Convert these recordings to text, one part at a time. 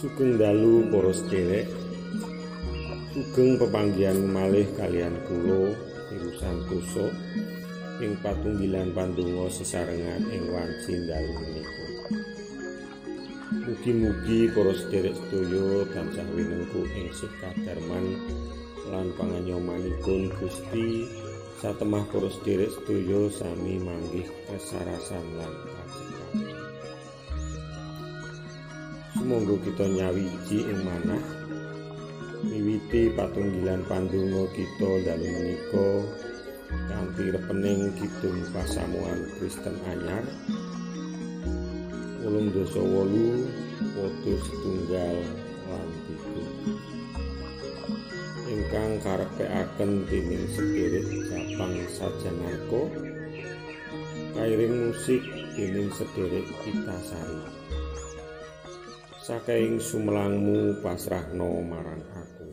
Sugeng dalu para sedherek. Sugeng pepanggihan malih kalian kula urusan kuso ing patunggilan pandonga sesarengan ing wanci dalu menika. Mugi-mugi para sedherek sedaya tansah winengku ing sekadarman lan panganyomanipun Gusti satemah para sedherek sedaya sami manggih kesarasan lan Sumangga kita nyawiji ing manah. Miwiti patunggilan pandonga kita dalu menika kanthi repening kidung pasamuan Kristen anyar. Ulung dosa wolu foto setunggal lan tiga ingkang karepeaken dening sederek Japang sajanarko kairing musik dening sederek Itasari saking sumlangmu pasrahno marang aku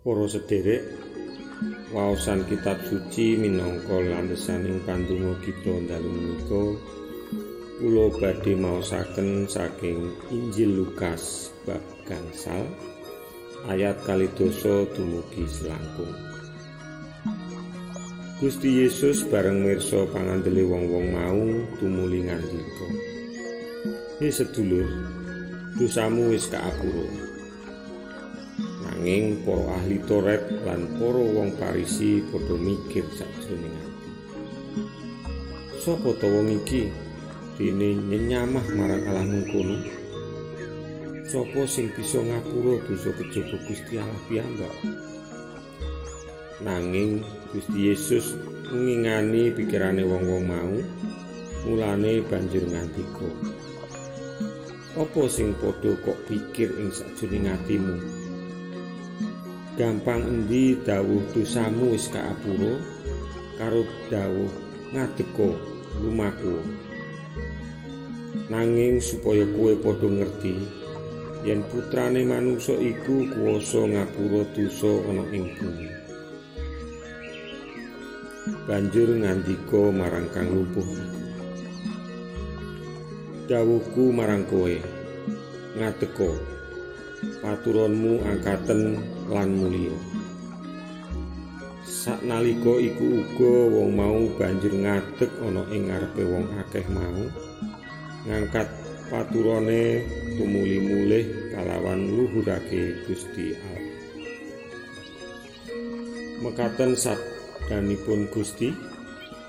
sederek waosan kitab suci minangka landesaning pandonga kita dalu menika kula badhe maosaken saking Injil Lukas bab gangsal ayat kali dosa dumugi selangkung. Gusti Yesus bareng mirsa pangandele wong-wong mau tumuli ngandika He sedulur dosamu wis kaapura nanging para ahli Toret lan para wong Parisi padha mikir sajroning ati. Sopo to wong iki dene nyenyamah marang Allah mungkono? Sopo sing bisa ngapura dosa kejaba Gusti Allah piyambak? nanging Gusti Yesus ngingani pikirane wong-wong mau mulane banjur ngandika Apa sing padha kok pikir ing sajroning atimu Gampang endi dawuh dosamu wis kaapura karo dawuh ngadeka lumaku. Nanging supaya kowe padha ngerti yen putrane manungsa iku kuwasa ngapura dosa ana ing bumi. Banjur ngandika marang kang lumpuh. Dawuhku marang kowe ngadeka paturonmu angkaten lan mulya saknalika iku uga wong mau banjur ngadeg ana ing ngarepe wong akeh mau ngangkat paturane tumuli mulih kalawan luhurake Gusti Allah. Mekaten sabdanipun Gusti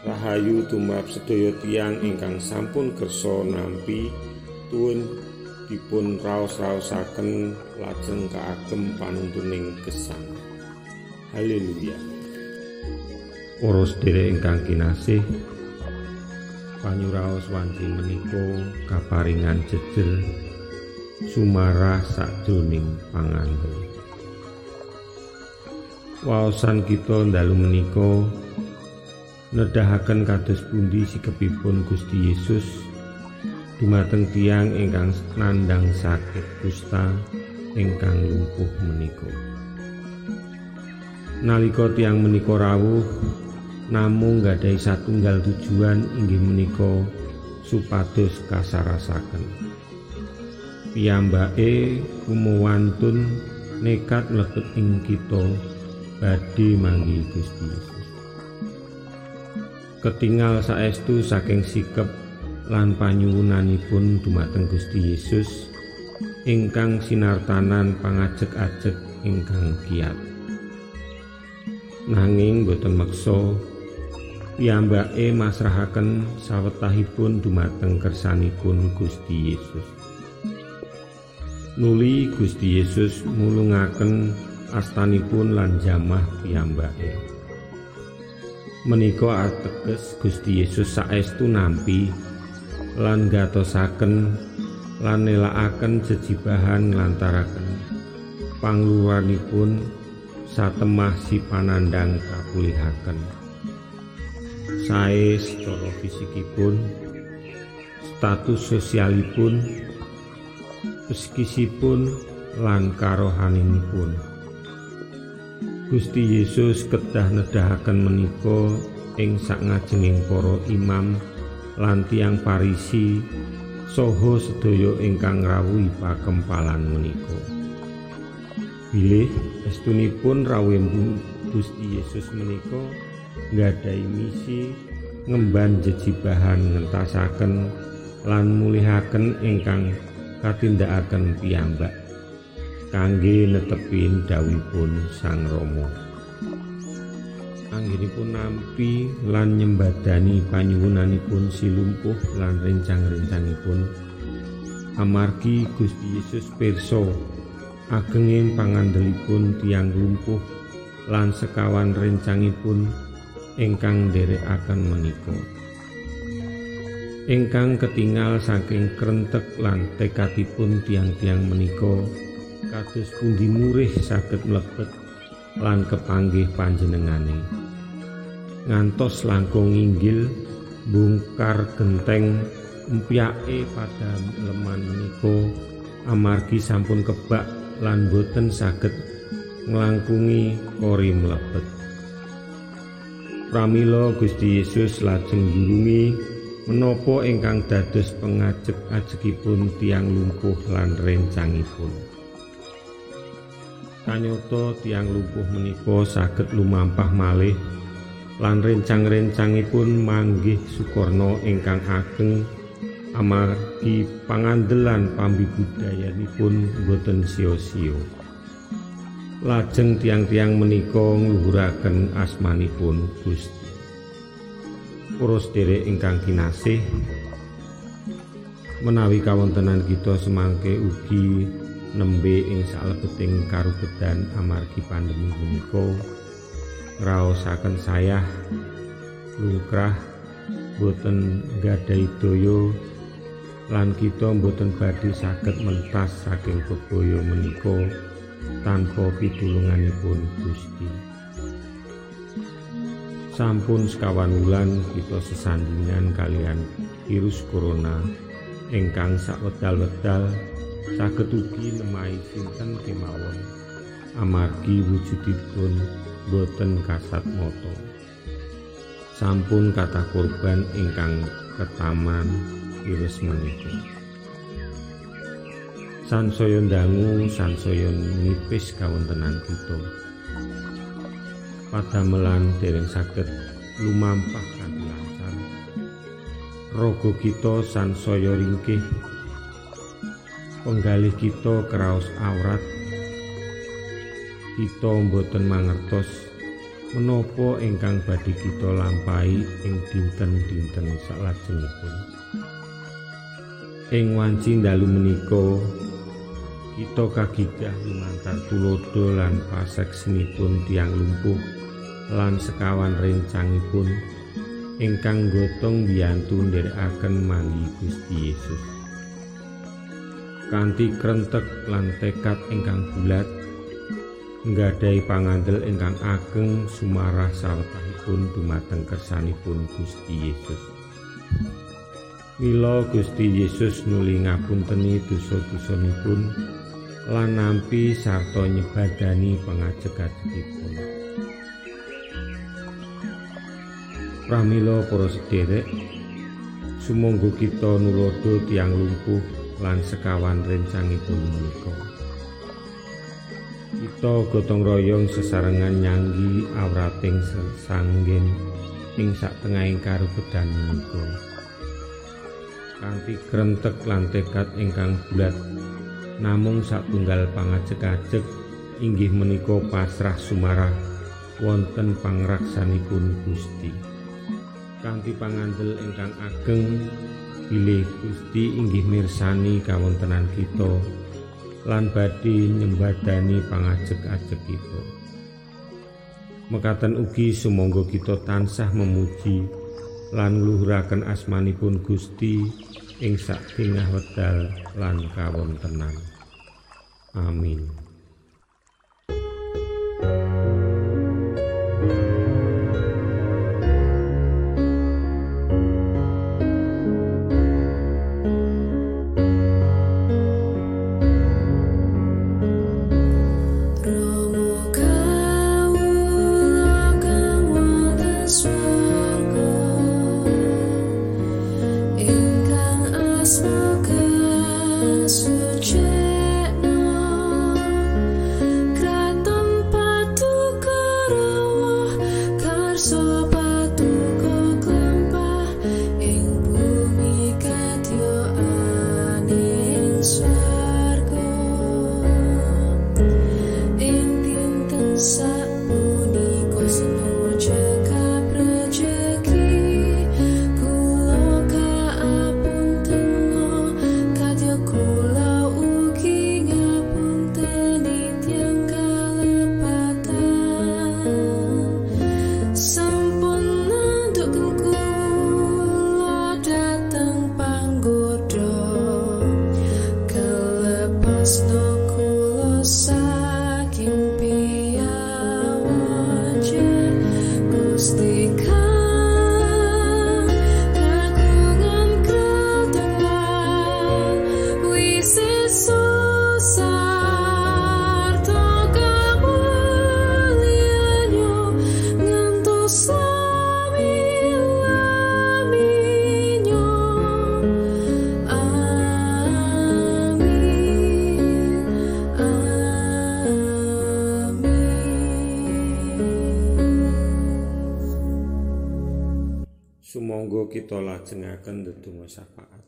Rahayu tumrap sedaya tiang ingkang sampun kersa nampi tuwun dipun raos-raosaken lajeng kaagem panuntuning gesang. Haleluya. Para sedherek ingkang kinasih, panyuraos wanci menika kaparingan jejel sumarah sakjroning pangandel waosan kita dalu menika nedahaken kados pundi sikepipun Gusti Yesus dumateng tiang ingkang nandang sakit kusta ingkang lumpuh menika nalika tiang menika rawuh namung gadhahi satunggal tujuan inggih menika supados kasarasaken. Piyambake kumuwantun nekat mlebet ing kita badhe manggi Gusti Yesus. Ketingal saestu saking sikep lan panyuwunanipun dumateng Gusti Yesus ingkang sinartanan pangajek-ajek ingkang kiat. Nanging boten meksa piyambake masrahaken sawetahipun dumateng kersanipun Gusti Yesus. Nuli Gusti Yesus mulungaken astanipun lan jamah piyambake. Menika ateges Gusti Yesus saestu nampi lan gatosaken lan nelakaken jejibahan lantaraken pangluwanipun satemah si panandang kapulihaken. sae secara fisikipun, status sosialipun, psikisipun lan karohaninipun. Gusti Yesus kedah nedahaken menika ing sakngajenging para imam lan tiyang Farisi saha sedaya ingkang rawuhi pakempalan menika. Bilih estunipun rawuh Gusti Yesus menika nggadahi misi ngemban jejibahan ngentasaken lan mulihaken ingkang katindakaken piyambak kangge netepin dawuhipun Sang Rama. Anggenipun nampi lan nyembadani panyuwunanipun si lumpuh lan rencang-rencangipun amargi Gusti Yesus pirsa agenging pangandelipun tiang lumpuh lan sekawan rencangipun ingkang nderekaken menika. Ingkang ketingal saking krentek lan tekadipun tiang-tiang menika kados pundi murih saged mlebet lan kepanggih panjenengane. Ngantos langkung inggil bungkar genteng empyake pada leman menika amargi sampun kebak lan boten saged nglangkungi kori mlebet. Pramila Gusti Yesus lajeng jurungi menapa ingkang dados pengajek-ajekipun tiang lumpuh lan rencangipun. Kanyata tiang lumpuh menika saged lumampah malih lan rencang-rencangipun manggih sukorno ingkang ageng amargi pangandelan pambibudayanipun boten sia-sia. lajeng tiang-tiang menika ngluhuraken asmanipun Gusti. Para sedherek ingkang kinasih, menawi kawontenan kita semangke ugi nembe ing salebeting karugedan amargi pandemi menika, ngraosaken sayah lungkrah boten gadai daya lan kita boten badhe saged mentas saking bebaya menika tanpa pitulunganipun Gusti. Sampun sekawan wulan kita sesandingan kalian virus corona ingkang sawedal-wedal saged ugi nemahi sinten kemawon. Amargi wujudipun boten kasat moto sampun kata korban ingkang ketaman virus menika. Sansaya dangu sansaya nipis kawontenan kita. Padamelan dereng saged lumampah kanthi lancar raga kita sansaya ringkih. Penggalih kita kraos awrat kita mboten mangertos menapa ingkang badhe kita lampahi ing dinten-dinten salajengipun. Ing wanci dalu menika kita kagidah lumantar tulodo lan paseksinipun tiang lumpuh lan sekawan rencangipun ingkang gotong biyantu nderekaken manggi Gusti Yesus. Kanthi krentek lan tekad ingkang bulat nggadhahi pangandel ingkang ageng sumarah sawetahipun dumateng kersanipun Gusti Yesus. Mila Gusti Yesus nuli ngapunteni dosa-dosanipun lan nampi sarta nyebadani pangajeg-ajegipun. Pramila para sederek, sumangga kita nulodo tiang lumpuh lan sekawan rencangipun menika. Kita gotong royong sesarengan nyanggi awrating sesanggen ing sak tengahing karupedan menika. Kanthi krentek lan tekad ingkang bulat namung satunggal pangajek-ajek inggih menika pasrah sumarah wonten pangraksanipun Gusti. Kanthi pangandel ingkang ageng bilih Gusti inggih mirsani kawontenan kita lan badhe nyembadani pangajek-ajek kita. Mekaten ugi sumangga kita tansah memuji lan ngluhuraken asmanipun Gusti ing sak tengah wedal lan kawontenan. Amin. Sumangga kita lajengaken ndedonga syafaat.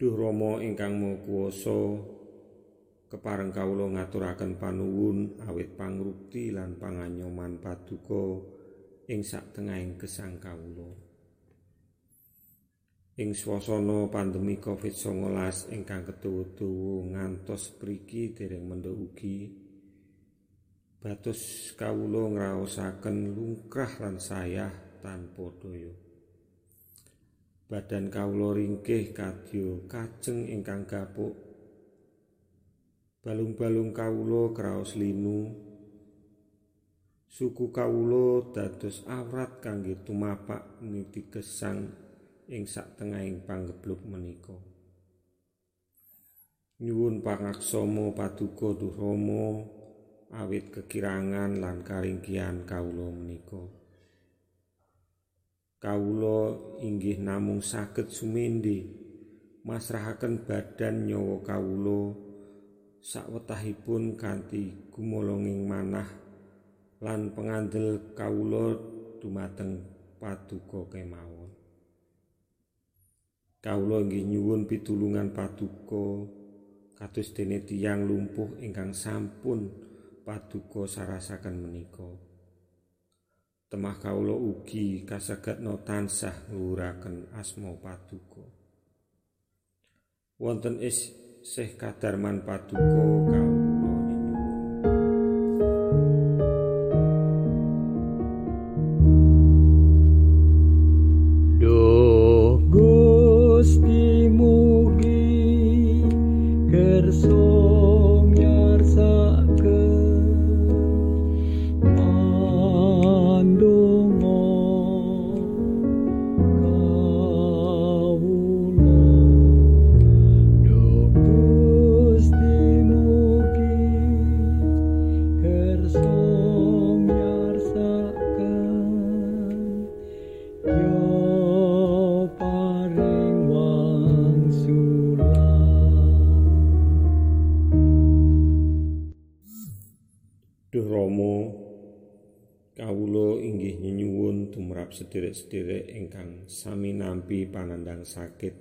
Duh Rama ingkang Maha Kuwasa, kepareng kawula ngaturaken panuwun awit pangrukti lan panganyoman paduka ing saktengahing gesang kawula. Ing swasana pandemi Covid-19 ingkang ketuwa-tuwa ngantos priki dereng mendha ugi batus kawula ngraosaken lungkrah lan sayah tanpa daya badan kawula ringkih kadya kajeng ingkang gapuk. Balung-balung kawula kraos linu. Suku kawula dados awrat kangge tumapak niti gesang ing saktengahing panggebluk menika. Nyuwun pangaksama paduka duh rama awit kekirangan lan karingkian kawula menika. Kawula inggih namung saged sumindi masrahaken badan nyawa kawula sawetahipun kanthi gumolonging manah lan pengandel kawula dumateng paduka kemawon. Kawula inggih nyuwun pitulungan paduka kados dene tiyang lumpuh ingkang sampun paduka sarasaken menika temah kawula ugi kasagetna tansah ngluhuraken asma paduka. Wonten is sih kadarman paduka kawula sederek-sederek ingkang sami nampi panandang sakit.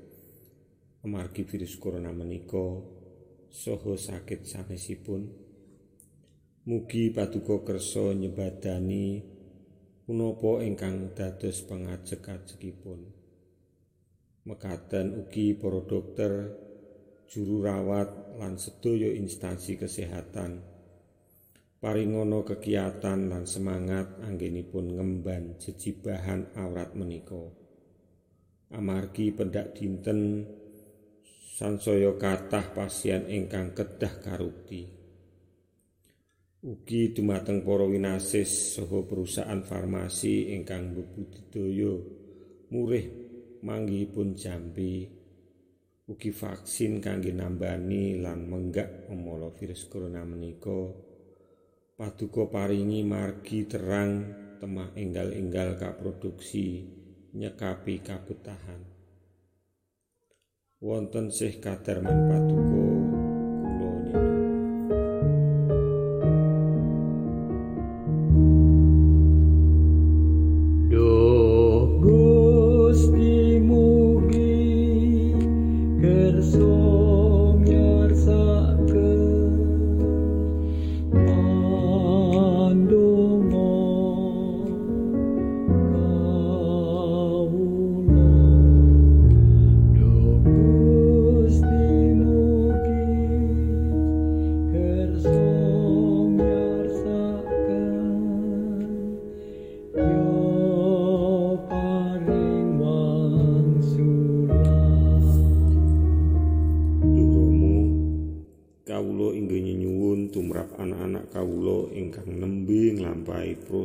Amargi virus corona menika saha sakit sanesipun. Mugi paduka kersa nyebadani punapa ingkang dados pangajek-ajekipun mekaten ugi para dokter juru rawat lan sedaya instansi kesehatan paringono kegiatan lan semangat anggenipun ngemban jejibahan awrat menika. Amargi pendak dinten sansaya kathah pasien ingkang kedah karukti ugi dumateng para winasis saha perusahaan farmasi ingkang bebudidaya murih manggihipun jambi. Ugi vaksin kangge nambani lan menggak memolo virus corona menika Paduka paringi margi terang temah enggal-enggal kak produksi nyekapi kabetahan. Wonten sih kadarman paduka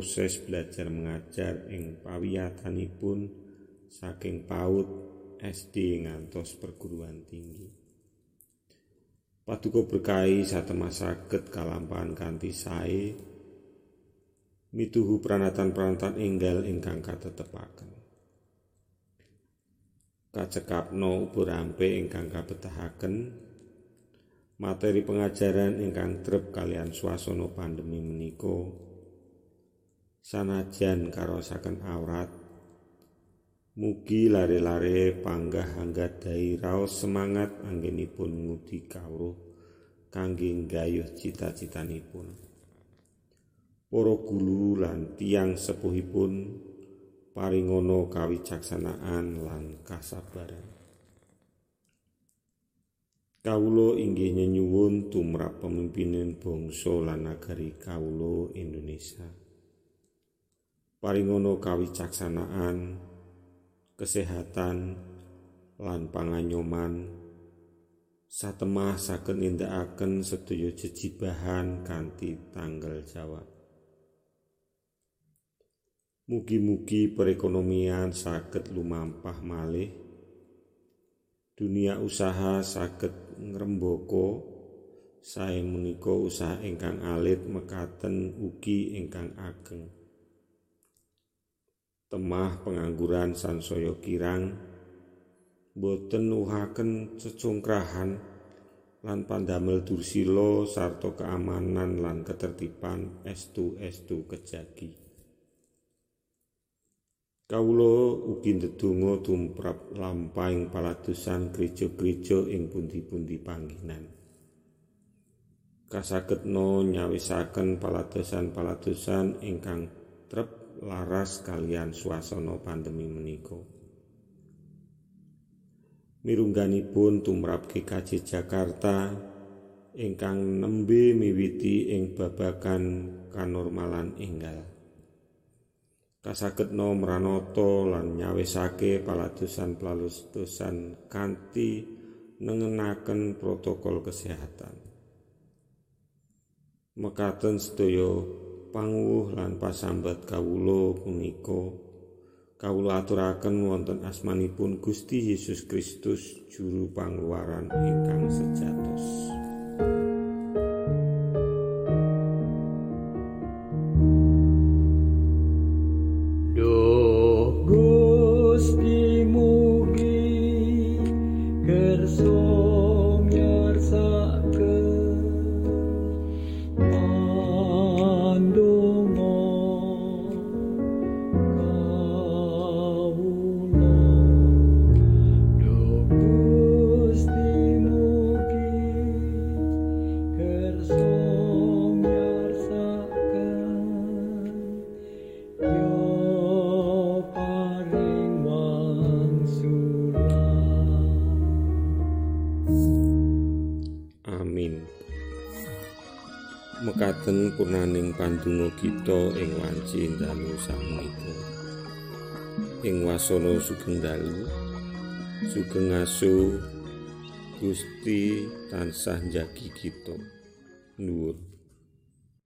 proses belajar mengajar ing pawiyatanipun saking PAUD SD ngantos perguruan tinggi. Paduka berkahi satemah saged kalampahan kanthi sae mituhu pranatan-pranatan enggal ingkang katetepaken. Kacekapno ubur ampe ingkang kabetahaken materi pengajaran ingkang trep kalian swasana pandemi menika sanajan karosaken awrat mugi lare-lare panggah anggadhahi raos semangat anggenipun ngudi kawruh kangge nggayuh cita-citanipun para guru lan tiang sepuhipun paringono kawicaksanaan lan kasabaran Kawulo inggih nyenyuwun tumrap pemimpinan bangsa lan nagari Indonesia. Paringono kawicaksanaan, kesehatan, lan panganyoman satemah saged nindakaken sedaya jejibahan kanthi tanggal jawab. Mugi-mugi perekonomian saged lumampah malih. Dunia usaha saged ngrembaka sae menika usaha ingkang alit mekaten ugi ingkang ageng. Temah pengangguran sansaya kirang boten nuhaken cecungkrahan lan pandamel dursila sarta keamanan lan ketertiban estu-estu kejagi. Kawula ugi ndedonga tumrap lampahing paladosan gereja-gereja ing pundi-pundi panggenan. Kasagedna nyawisaken paladosan-paladosan ingkang trep laras kalian swasana pandemi menika. mirungganipun tumrap GKJ Jakarta ingkang nembe miwiti ing babagan kanormalan enggal. Kasagedna mranata lan nyawisake paladosan paladosan kanthi nengenaken protokol kesehatan. Mekaten sedaya panguwuh lan pasambat kawula punika kawula aturaken wonten asmanipun Gusti Yesus Kristus juru pangluaran ingkang sejatos. Mekaten purnaning pandonga kita ing wanci dalu sapunika ing wasana sugeng dalu sugeng asu Gusti tansah njagi kita. Nuwun